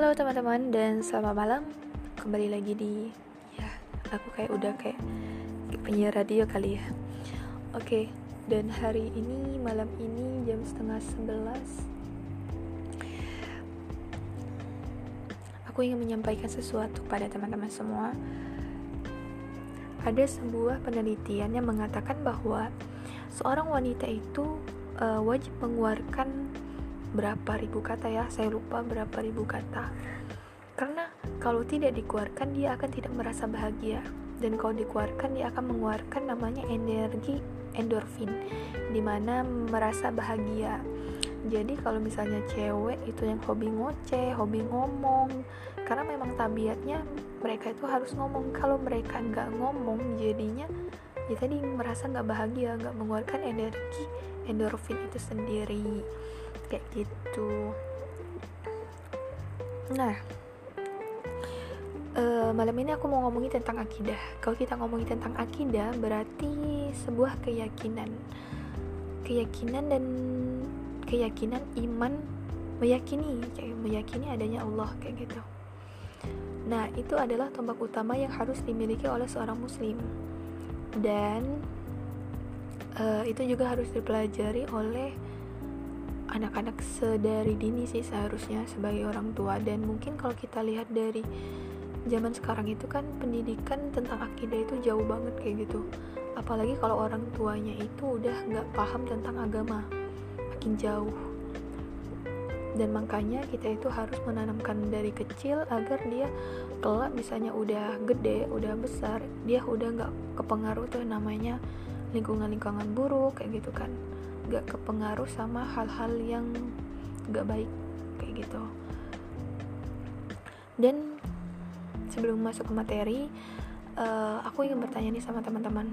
Halo teman-teman dan selamat malam. Kembali lagi di Ya aku kayak udah kayak penyiar radio kali ya. Oke dan hari ini malam ini jam setengah sebelas. Aku ingin menyampaikan sesuatu pada teman-teman semua. Ada sebuah penelitian yang mengatakan bahwa Seorang wanita itu uh, wajib mengeluarkan berapa ribu kata ya saya lupa berapa ribu kata. Karena kalau tidak dikeluarkan dia akan tidak merasa bahagia. Dan kalau dikeluarkan dia akan mengeluarkan namanya energi endorfin di mana merasa bahagia. Jadi kalau misalnya cewek itu yang hobi ngoceh hobi ngomong. Karena memang tabiatnya mereka itu harus ngomong. Kalau mereka nggak ngomong jadinya ya tadi merasa nggak bahagia nggak mengeluarkan energi endorfin itu sendiri kayak gitu. Nah uh, malam ini aku mau ngomongin tentang akidah. Kalau kita ngomongin tentang akidah berarti sebuah keyakinan. Keyakinan dan keyakinan iman meyakini kayak meyakini adanya Allah kayak gitu. Nah itu adalah tombak utama yang harus dimiliki oleh seorang muslim. Dan uh, itu juga harus dipelajari oleh anak-anak sedari dini sih seharusnya sebagai orang tua. Dan mungkin kalau kita lihat dari zaman sekarang itu kan pendidikan tentang akidah itu jauh banget kayak gitu. Apalagi kalau orang tuanya itu udah nggak paham tentang agama makin jauh. Dan makanya kita itu harus menanamkan dari kecil agar dia kelak misalnya udah gede udah besar dia udah nggak kepengaruh tuh namanya lingkungan-lingkungan buruk kayak gitu kan gak kepengaruh sama hal-hal yang gak baik kayak gitu. Dan sebelum masuk ke materi uh, aku ingin bertanya nih sama teman-teman.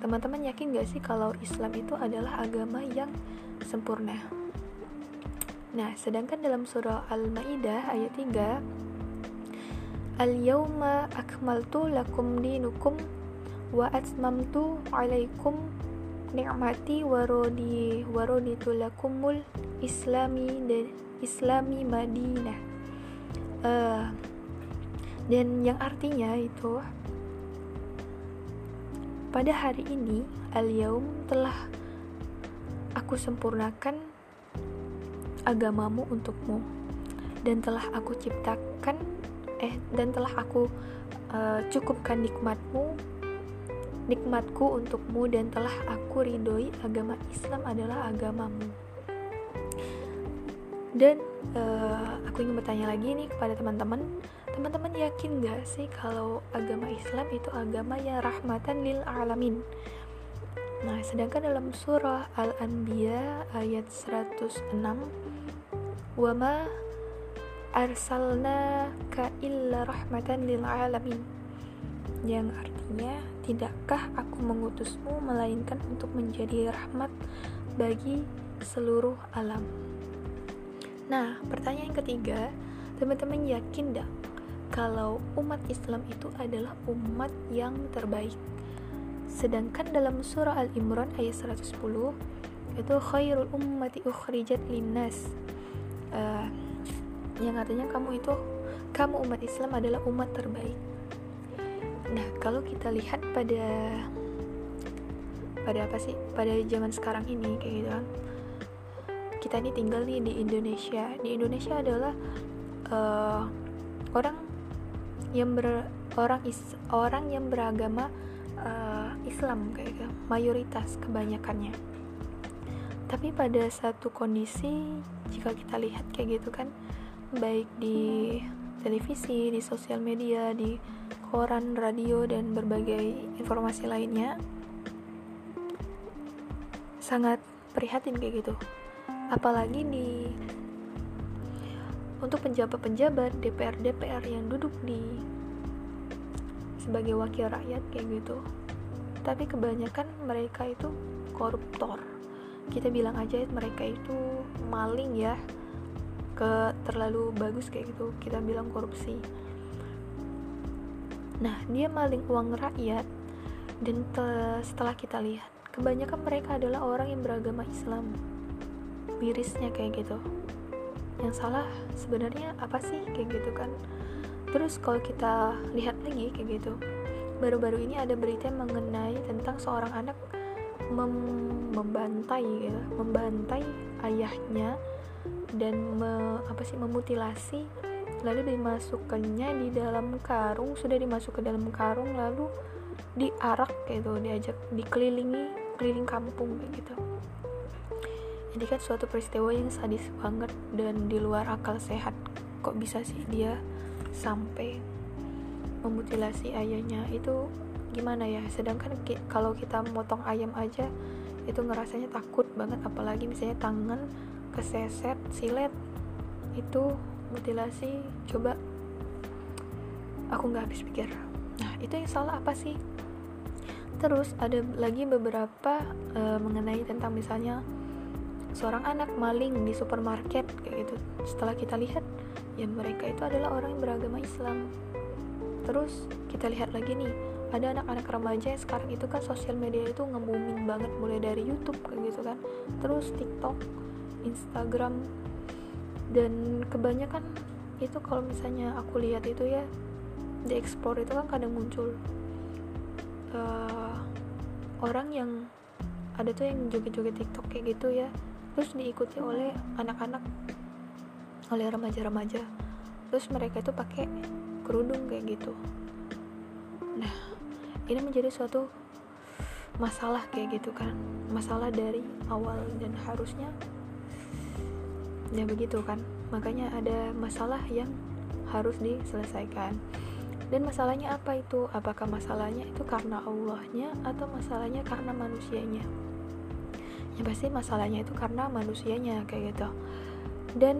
Teman-teman yakin gak sih kalau Islam itu adalah agama yang sempurna? Nah sedangkan dalam surah Al-Ma'idah ayat 3 Al-yawma akmaltu lakum dinukum wa atmamtu alaikum nikmati warodi warodi tulakumul islami dan islami madinah. Uh, dan yang artinya itu pada hari ini al-yaum telah aku sempurnakan agamamu untukmu. Dan telah aku ciptakan eh dan telah aku uh, cukupkan nikmatmu nikmatku untukmu dan telah aku ridhoi agama Islam adalah agamamu. Dan uh, aku ingin bertanya lagi nih kepada teman-teman. Teman-teman yakin gak sih kalau agama Islam itu agama yang rahmatan lil alamin? Nah sedangkan dalam surah Al-Anbiya ayat 106 wama arsalna ka illa rahmatan lil alamin. Yang artinya Tidakkah aku mengutusmu melainkan untuk menjadi rahmat bagi seluruh alam? Nah, pertanyaan ketiga, teman-teman yakin dong kalau umat Islam itu adalah umat yang terbaik? Sedangkan dalam surah Al-Imran ayat 110 itu khairul ummati ukhrijat linnas. Uh, yang artinya kamu itu kamu umat Islam adalah umat terbaik Nah, kalau kita lihat pada pada apa sih? Pada zaman sekarang ini kayak gitu kan. Kita ini tinggal nih di Indonesia. Di Indonesia adalah uh, orang yang ber orang is orang yang beragama uh, Islam kayak gitu, mayoritas kebanyakannya. Tapi pada satu kondisi jika kita lihat kayak gitu kan, baik di televisi, di sosial media, di koran, radio, dan berbagai informasi lainnya sangat prihatin kayak gitu. Apalagi di untuk penjabat-penjabat DPR-DPR yang duduk di sebagai wakil rakyat kayak gitu. Tapi kebanyakan mereka itu koruptor. Kita bilang aja mereka itu maling ya ke terlalu bagus kayak gitu. Kita bilang korupsi Nah, dia maling uang rakyat dan setelah kita lihat, kebanyakan mereka adalah orang yang beragama Islam. Mirisnya kayak gitu. yang salah sebenarnya apa sih kayak gitu kan terus kalau kita lihat lagi kayak gitu baru-baru ini ada berita mengenai tentang seorang anak mem membantai gitu, membantai ayahnya dan me, apa sih memutilasi lalu dimasukkannya di dalam karung sudah dimasuk ke dalam karung lalu diarak gitu diajak dikelilingi keliling kampung kayak gitu. Ini kan suatu peristiwa yang sadis banget dan di luar akal sehat. Kok bisa sih dia sampai memutilasi ayahnya? Itu gimana ya? Sedangkan kalau kita motong ayam aja itu ngerasanya takut banget. Apalagi misalnya tangan keseset silet itu mutilasi coba. Aku nggak habis pikir. Nah itu yang salah apa sih? Terus ada lagi beberapa uh, mengenai tentang misalnya seorang anak maling di supermarket kayak gitu. Setelah kita lihat ya mereka itu adalah orang yang beragama Islam. Terus kita lihat lagi nih ada anak-anak remaja yang sekarang itu kan sosial media itu nge banget mulai dari YouTube kayak gitu kan. Terus TikTok Instagram dan kebanyakan itu kalau misalnya aku lihat itu ya di explore itu kan kadang muncul uh, orang yang ada tuh yang joget-joget TikTok kayak gitu ya terus diikuti oleh anak-anak oleh remaja-remaja terus mereka itu pakai kerudung kayak gitu. Nah ini menjadi suatu masalah kayak gitu kan masalah dari awal dan harusnya ya begitu kan. Makanya ada masalah yang harus diselesaikan. Dan masalahnya apa itu? Apakah masalahnya itu karena Allahnya atau masalahnya karena manusianya? Ya pasti masalahnya itu karena manusianya kayak gitu. Dan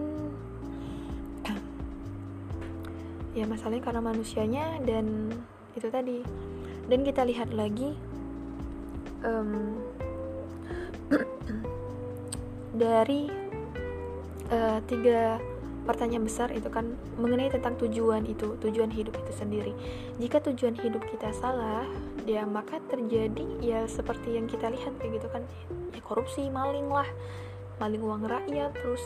ya masalahnya karena manusianya dan itu tadi. Dan kita lihat lagi um, dari uh, tiga pertanyaan besar itu kan mengenai tentang tujuan itu, tujuan hidup itu sendiri. Jika tujuan hidup kita salah, ya maka terjadi ya seperti yang kita lihat kayak gitu kan, ya korupsi, maling lah, maling uang rakyat, terus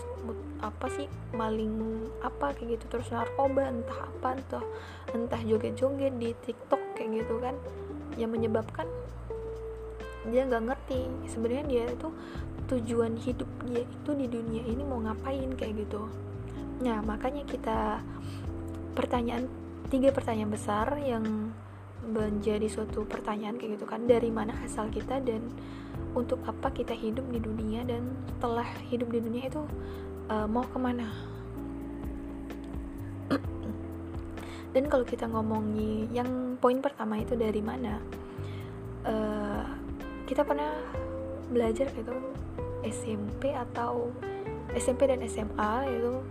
apa sih maling apa kayak gitu, terus narkoba entah apa entah entah joget-joget di TikTok kayak gitu kan, yang menyebabkan dia nggak ngerti. Sebenarnya dia itu tujuan hidup dia itu di dunia ini mau ngapain kayak gitu. Nah, makanya kita pertanyaan tiga pertanyaan besar yang menjadi suatu pertanyaan kayak gitu kan. Dari mana asal kita dan untuk apa kita hidup di dunia dan setelah hidup di dunia itu uh, mau ke mana? Dan kalau kita ngomongin yang poin pertama itu dari mana? Uh, kita pernah belajar gitu SMP atau SMP dan SMA itu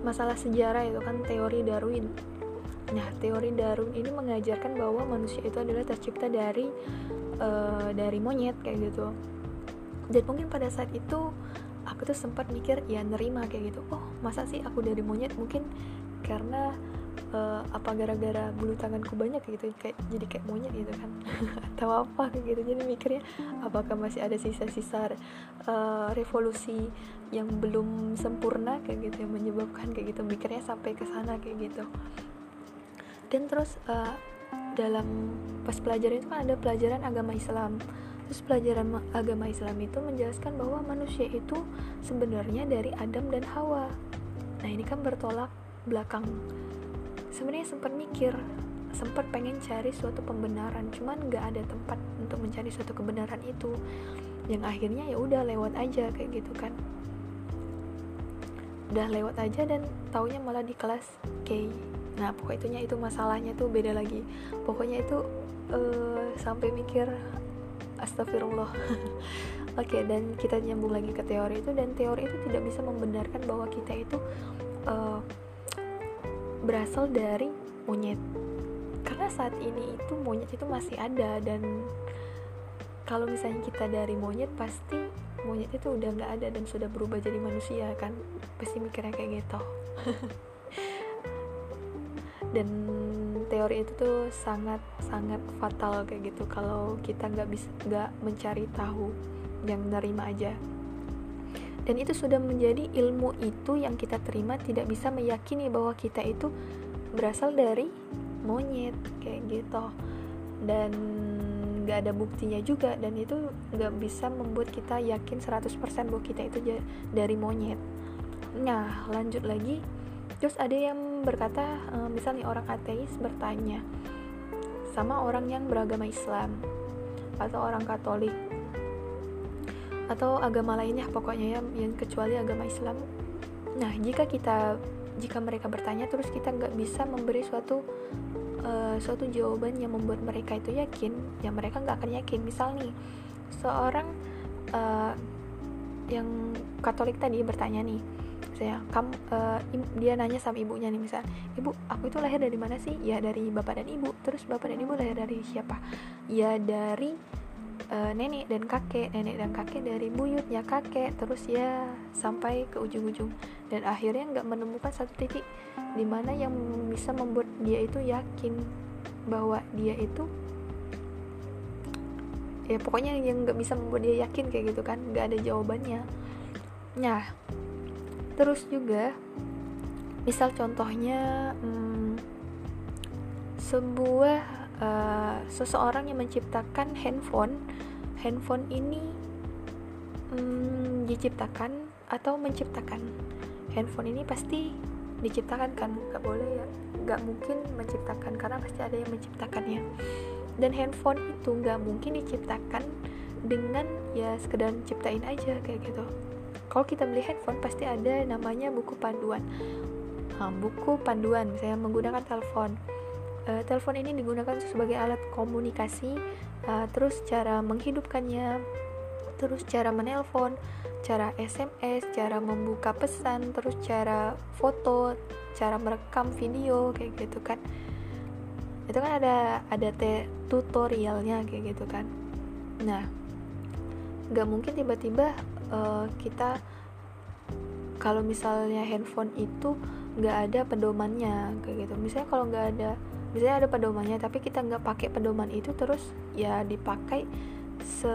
masalah sejarah itu kan teori Darwin. Nah, teori Darwin ini mengajarkan bahwa manusia itu adalah tercipta dari uh, dari monyet kayak gitu. Dan mungkin pada saat itu aku tuh sempat mikir ya nerima kayak gitu. Oh, masa sih aku dari monyet? Mungkin karena uh, apa gara-gara bulu tanganku banyak gitu kayak jadi kayak monyet gitu kan. Atau apa gitu jadi mikirnya apakah masih ada sisa-sisa uh, revolusi yang belum sempurna kayak gitu yang menyebabkan kayak gitu mikirnya sampai ke sana kayak gitu. Dan terus uh, dalam pas pelajaran itu kan ada pelajaran agama Islam. Terus pelajaran agama Islam itu menjelaskan bahwa manusia itu sebenarnya dari Adam dan Hawa. Nah ini kan bertolak belakang sebenarnya sempat mikir sempat pengen cari suatu pembenaran cuman nggak ada tempat untuk mencari suatu kebenaran itu. Yang akhirnya ya udah lewat aja kayak gitu kan. Udah lewat aja dan taunya malah di kelas K. Nah pokoknya itu masalahnya tuh beda lagi. Pokoknya itu uh, sampai mikir astagfirullah. Oke okay, dan kita nyambung lagi ke teori itu dan teori itu tidak bisa membenarkan bahwa kita itu uh, berasal dari monyet. Karena saat ini itu monyet itu masih ada dan kalau misalnya kita dari monyet pasti monyet itu udah nggak ada dan sudah berubah jadi manusia kan. Pasti mikirnya kayak gitu. Dan teori itu tuh sangat sangat fatal kayak gitu. Kalau kita nggak bisa nggak mencari tahu yang nerima aja dan itu sudah menjadi ilmu itu yang kita terima tidak bisa meyakini bahwa kita itu berasal dari monyet kayak gitu. Dan nggak ada buktinya juga dan itu nggak bisa membuat kita yakin 100% bahwa kita itu dari monyet. Nah lanjut lagi. Terus ada yang berkata uh, misalnya orang ateis bertanya sama orang yang beragama Islam atau orang Katolik atau agama lainnya pokoknya ya yang kecuali agama Islam. Nah jika kita jika mereka bertanya terus kita nggak bisa memberi suatu uh, suatu jawaban yang membuat mereka itu yakin ya mereka nggak akan yakin. Misal nih seorang uh, yang Katolik tadi bertanya nih saya kamu uh, dia nanya sama ibunya nih misal ibu aku itu lahir dari mana sih? Ya dari bapak dan ibu. Terus bapak dan ibu lahir dari siapa? Ya dari uh, nenek dan kakek nenek dan kakek dari buyutnya kakek terus ya sampai ke ujung-ujung. Dan akhirnya nggak menemukan satu titik di mana yang bisa membuat dia itu yakin bahwa dia itu ya pokoknya yang nggak bisa membuat dia yakin kayak gitu kan nggak ada jawabannya. Nah terus juga misal contohnya hmm, sebuah uh, seseorang yang menciptakan handphone handphone ini hmm, diciptakan atau menciptakan. Handphone ini pasti diciptakan kan? Nggak boleh ya nggak mungkin menciptakan karena pasti ada yang menciptakannya. Dan handphone itu nggak mungkin diciptakan dengan ya sekedar ciptain aja kayak gitu. Kalau kita beli handphone pasti ada namanya buku panduan. Nah, buku panduan misalnya menggunakan telepon uh, telepon ini digunakan sebagai alat komunikasi uh, terus cara menghidupkannya terus cara menelpon cara SMS, cara membuka pesan, terus cara foto, cara merekam video kayak gitu kan. Itu kan ada ada te tutorialnya kayak gitu kan. Nah, nggak mungkin tiba-tiba uh, kita kalau misalnya handphone itu nggak ada pedomannya kayak gitu. Misalnya kalau nggak ada, misalnya ada pedomannya tapi kita nggak pakai pedoman itu terus ya dipakai se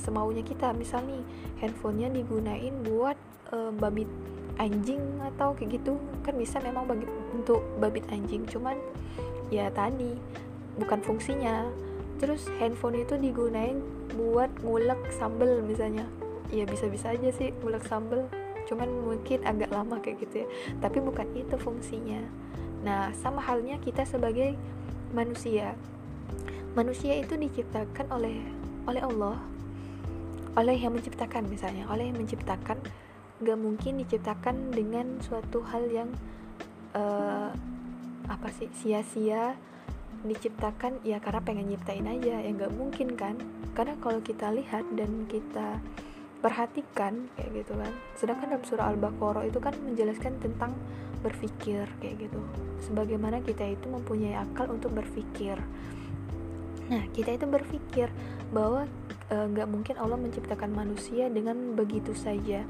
semaunya kita. Misal nih handphonenya digunain buat uh, babit anjing atau kayak gitu. Kan bisa memang bagi untuk babit anjing cuman ya tadi bukan fungsinya. Terus handphone itu digunain buat ngulek sambel misalnya. Ya bisa-bisa aja sih ngulek sambel cuman mungkin agak lama kayak gitu ya. Tapi bukan itu fungsinya nah sama halnya kita sebagai manusia. Manusia itu diciptakan oleh oleh Allah oleh yang menciptakan misalnya oleh yang menciptakan. Gak mungkin diciptakan dengan suatu hal yang uh, apa sih sia-sia diciptakan ya karena pengen nyiptain aja ya nggak mungkin kan? Karena kalau kita lihat dan kita perhatikan kayak gitu kan. Sedangkan dalam surah al-baqarah itu kan menjelaskan tentang berpikir kayak gitu. Sebagaimana kita itu mempunyai akal untuk berpikir Nah, kita itu berpikir bahwa e, nggak e, mungkin Allah menciptakan manusia dengan begitu saja.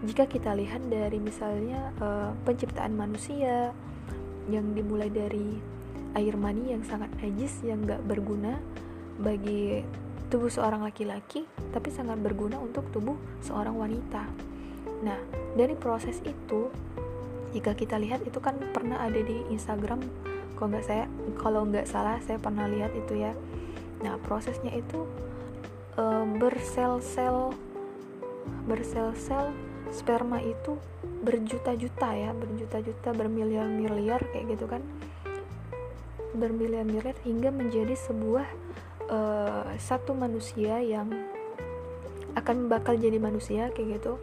Jika kita lihat dari misalnya e, penciptaan manusia yang dimulai dari air mani yang sangat najis yang nggak berguna bagi tubuh seorang laki-laki, tapi sangat berguna untuk tubuh seorang wanita. Nah, dari proses itu, jika kita lihat itu kan pernah ada di Instagram. Kalau nggak saya kalau nggak salah saya pernah lihat itu ya. Nah prosesnya itu e, bersel-sel bersel-sel sperma itu berjuta-juta ya berjuta-juta bermiliar-miliar kayak gitu kan. Bermiliar-miliar hingga menjadi sebuah e, satu manusia yang akan bakal jadi manusia kayak gitu.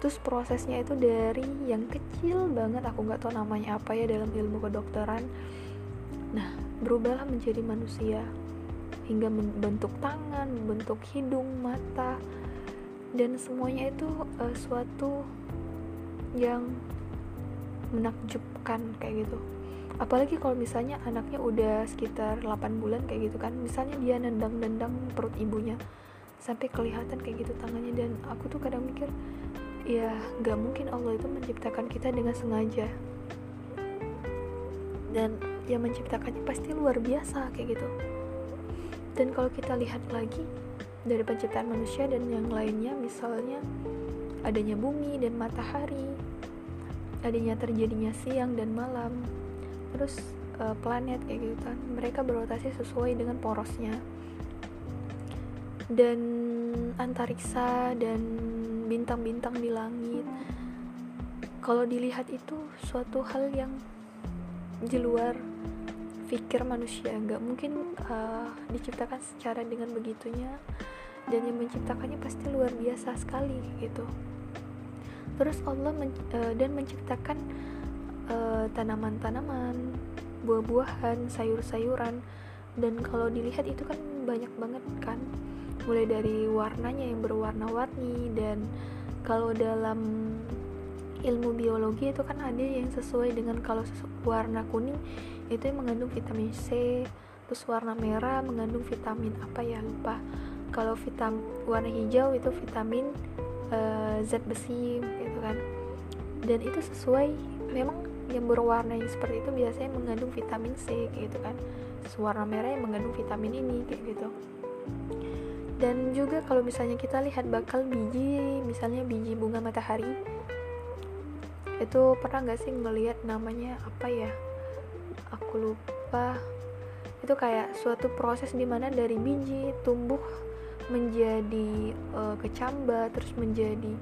Terus prosesnya itu dari yang kecil banget aku nggak tahu namanya apa ya dalam ilmu kedokteran. Nah berubahlah menjadi manusia hingga membentuk tangan membentuk hidung mata dan semuanya itu uh, suatu yang menakjubkan kayak gitu apalagi kalau misalnya anaknya udah sekitar 8 bulan kayak gitu kan misalnya dia nendang-nendang perut ibunya sampai kelihatan kayak gitu tangannya dan aku tuh kadang mikir ya nggak mungkin Allah itu menciptakan kita dengan sengaja. Dan yang menciptakannya pasti luar biasa kayak gitu. Dan kalau kita lihat lagi dari penciptaan manusia dan yang lainnya misalnya adanya bumi dan matahari adanya terjadinya siang dan malam terus uh, planet kayak gitu kan. Mereka berotasi sesuai dengan porosnya. Dan antariksa dan bintang-bintang di langit. Kalau dilihat itu suatu hal yang di luar pikir manusia. Nggak mungkin uh, diciptakan secara dengan begitunya. Dan yang menciptakannya pasti luar biasa sekali gitu. Terus Allah men uh, dan menciptakan uh, tanaman-tanaman buah-buahan sayur-sayuran. Dan kalau dilihat itu kan banyak banget kan. Mulai dari warnanya yang berwarna-warni dan kalau dalam ilmu biologi itu kan ada yang sesuai dengan kalau warna kuning itu yang mengandung vitamin C terus warna merah mengandung vitamin apa ya lupa. Kalau vitamin warna hijau itu vitamin uh, zat besi gitu kan. Dan itu sesuai memang yang berwarna yang seperti itu biasanya mengandung vitamin C gitu kan. Warna merah yang mengandung vitamin ini kayak gitu. Dan juga kalau misalnya kita lihat bakal biji misalnya biji bunga matahari itu pernah nggak sih ngelihat namanya apa ya? Aku lupa. Itu kayak suatu proses di mana dari biji tumbuh menjadi uh, kecambah terus menjadi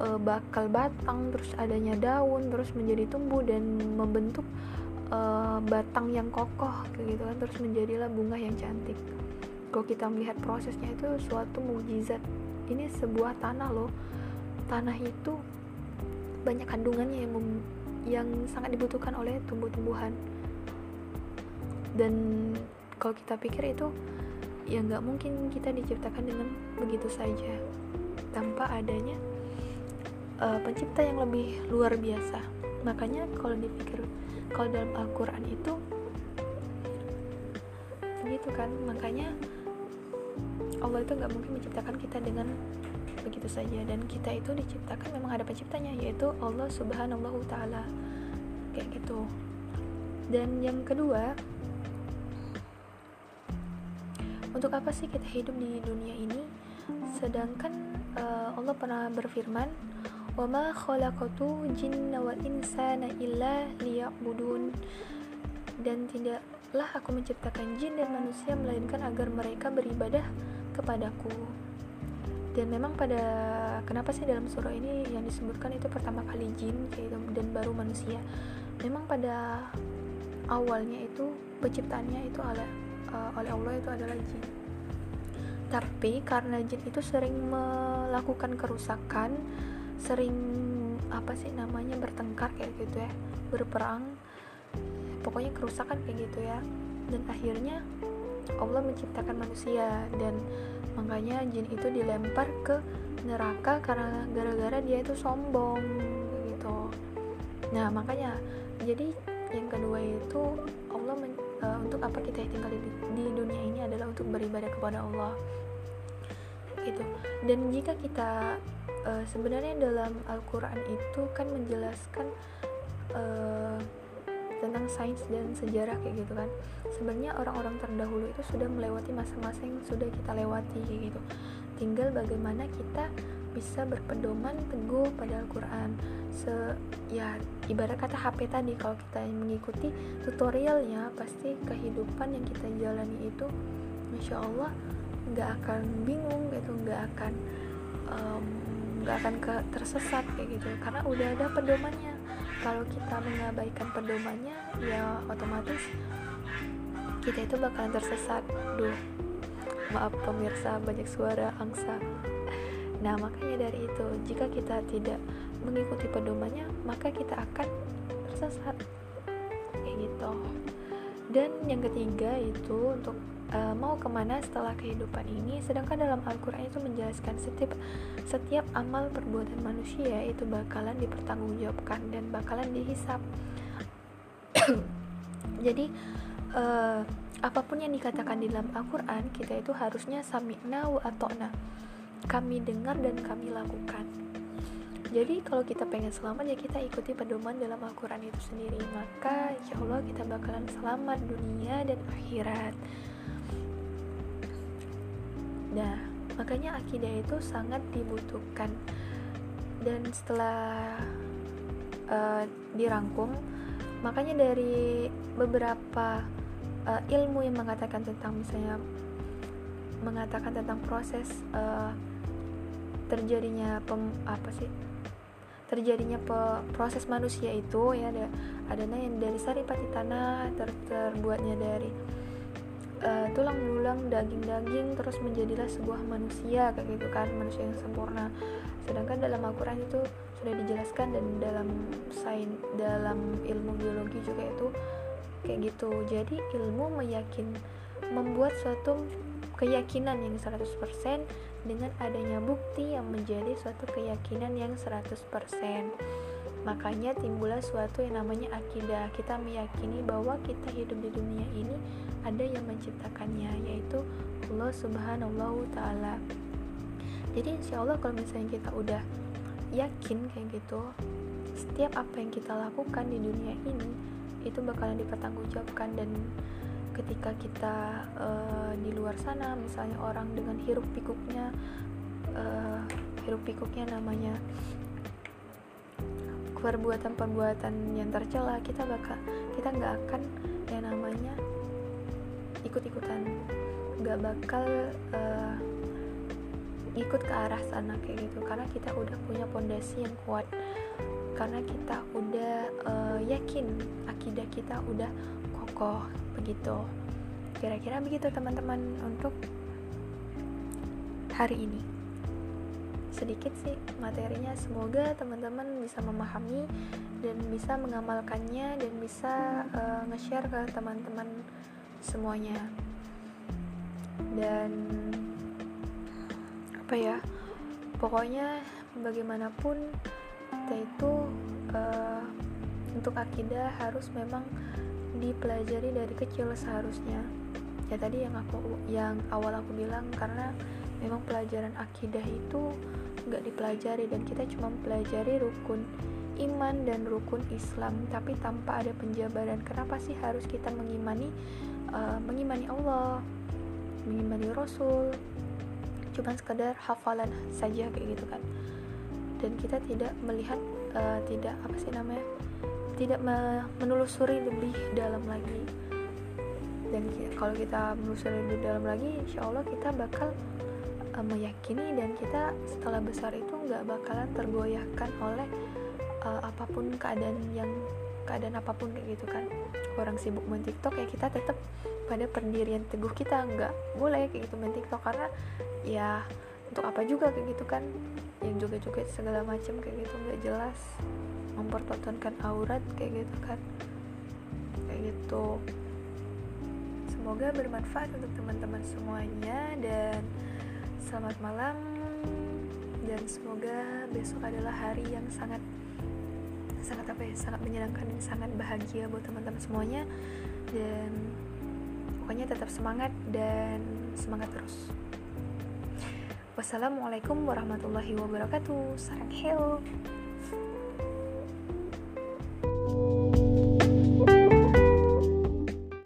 uh, bakal batang terus adanya daun terus menjadi tumbuh dan membentuk uh, batang yang kokoh kayak gitu kan. Terus menjadilah bunga yang cantik. Kalau kita melihat prosesnya itu suatu mukjizat ini sebuah tanah loh. Tanah itu banyak kandungannya yang yang sangat dibutuhkan oleh tumbuh-tumbuhan. Dan kalau kita pikir itu ya nggak mungkin kita diciptakan dengan begitu saja. Tanpa adanya uh, pencipta yang lebih luar biasa. Makanya kalau dipikir kalau dalam Al-Quran itu gitu kan? Makanya Allah itu nggak mungkin menciptakan kita dengan begitu saja. Dan kita itu diciptakan memang ada penciptanya yaitu Allah Subhanahu taala. Kayak gitu. Dan yang kedua untuk apa sih kita hidup di dunia ini? Sedangkan uh, Allah pernah berfirman وَمَا خَلَقَتُ جِنَّ وَإِنسَانَ إِلَّا لِيَعْبُدُونَ dan tidaklah aku menciptakan jin dan manusia melainkan agar mereka beribadah kepadaku dan memang pada kenapa sih dalam surah ini yang disebutkan itu pertama kali jin kayak dan baru manusia memang pada awalnya itu penciptaannya itu oleh uh, oleh Allah itu adalah jin tapi karena jin itu sering melakukan kerusakan sering apa sih namanya bertengkar kayak gitu ya. Berperang. Pokoknya kerusakan kayak gitu ya. Dan akhirnya Allah menciptakan manusia. Dan makanya jin itu dilempar ke neraka karena gara-gara dia itu sombong gitu. Nah makanya jadi yang kedua itu Allah men, uh, untuk apa kita tinggal di, di dunia ini adalah untuk beribadah kepada Allah. Gitu. Dan jika kita uh, sebenarnya dalam Al-Quran itu kan menjelaskan uh, tentang sains dan sejarah kayak gitu kan. Sebenarnya orang-orang terdahulu itu sudah melewati masa-masa yang sudah kita lewati kayak gitu. Tinggal bagaimana kita bisa berpedoman teguh pada Al-Quran. Se ya ibarat kata HP tadi kalau kita mengikuti tutorialnya pasti kehidupan yang kita jalani itu Masya Allah nggak akan bingung gitu nggak akan um, nggak akan ke tersesat kayak gitu. Karena udah ada pedomannya. Kalau kita mengabaikan pedomannya ya otomatis kita itu bakalan tersesat. Duh maaf pemirsa banyak suara angsa. Nah makanya dari itu jika kita tidak mengikuti pedomannya maka kita akan tersesat. Kayak gitu. Dan yang ketiga itu untuk uh, mau ke mana setelah kehidupan ini sedangkan dalam Al-Quran itu menjelaskan setiap setiap amal perbuatan manusia itu bakalan dipertanggungjawabkan dan bakalan dihisap. Jadi uh, apa pun yang dikatakan di dalam Al-Quran kita itu harusnya sami'na wa atokna kami dengar dan kami lakukan. Jadi kalau kita pengen selamat ya kita ikuti pedoman dalam Al-Quran itu sendiri. Maka insya Allah kita bakalan selamat dunia dan akhirat Nah, makanya akidah itu sangat dibutuhkan. dan setelah uh, dirangkum makanya dari beberapa uh, ilmu yang mengatakan tentang misalnya mengatakan tentang proses uh, terjadinya pem, apa sih terjadinya pe, proses manusia itu ya ada adanya yang dari saripati tanah ter, terbuatnya dari uh, tulang belulang daging-daging terus menjadilah sebuah manusia kayak gitu kan manusia yang sempurna sedangkan dalam Al-Quran itu sudah dijelaskan dan dalam sains dalam ilmu biologi juga itu kayak gitu jadi ilmu meyakin membuat suatu keyakinan yang 100% dengan adanya bukti yang menjadi suatu keyakinan yang 100%. Makanya timbullah suatu yang namanya akidah. Kita meyakini bahwa kita hidup di dunia ini ada yang menciptakannya, yaitu Allah Subhanahu taala. Jadi insya Allah kalau misalnya kita udah yakin kayak gitu, setiap apa yang kita lakukan di dunia ini itu bakalan dipertanggungjawabkan dan ketika kita uh, di luar sana misalnya orang dengan hiruk pikuknya uh, hiruk pikuknya namanya perbuatan-perbuatan yang tercela kita bakal kita nggak akan yang namanya ikut-ikutan. Nggak bakal uh, ikut ke arah sana kayak gitu. Karena kita udah punya pondasi yang kuat. Karena kita udah uh, yakin akidah kita udah kokoh begitu. Kira-kira begitu teman-teman untuk hari ini sedikit sih materinya. Semoga teman-teman bisa memahami dan bisa mengamalkannya dan bisa uh, nge-share ke teman-teman semuanya. Dan apa ya pokoknya bagaimanapun kita itu uh, untuk akidah harus memang dipelajari dari kecil seharusnya. Ya tadi yang aku yang awal aku bilang karena memang pelajaran akidah itu nggak dipelajari dan kita cuma pelajari rukun iman dan rukun Islam tapi tanpa ada penjabaran. Kenapa sih harus kita mengimani uh, mengimani Allah mengimani Rasul? Cuma sekedar hafalan saja kayak gitu kan. Dan kita tidak melihat uh, tidak apa sih namanya tidak menelusuri lebih dalam lagi. Dan kalau kita menelusuri lebih dalam lagi insya Allah kita bakal uh, meyakini dan kita setelah besar itu nggak bakalan tergoyahkan oleh uh, apa pun keadaan yang keadaan apa pun kayak gitu kan. Orang sibuk main TikTok ya kita tetap pada pendirian teguh kita nggak boleh kayak gitu main TikTok karena ya untuk apa juga kayak gitu kan. Yang juga juga segala macam kayak gitu nggak jelas. Mempertontonkan aurat kayak gitu kan. Kayak gitu. Semoga bermanfaat untuk teman-teman semuanya dan selamat malam dan semoga besok adalah hari yang sangat sangat apa ya sangat menyenangkan dan sangat bahagia buat teman-teman semuanya. Dan pokoknya tetap semangat dan semangat terus. Wassalamualaikum warahmatullahi wabarakatuh. Sarang heo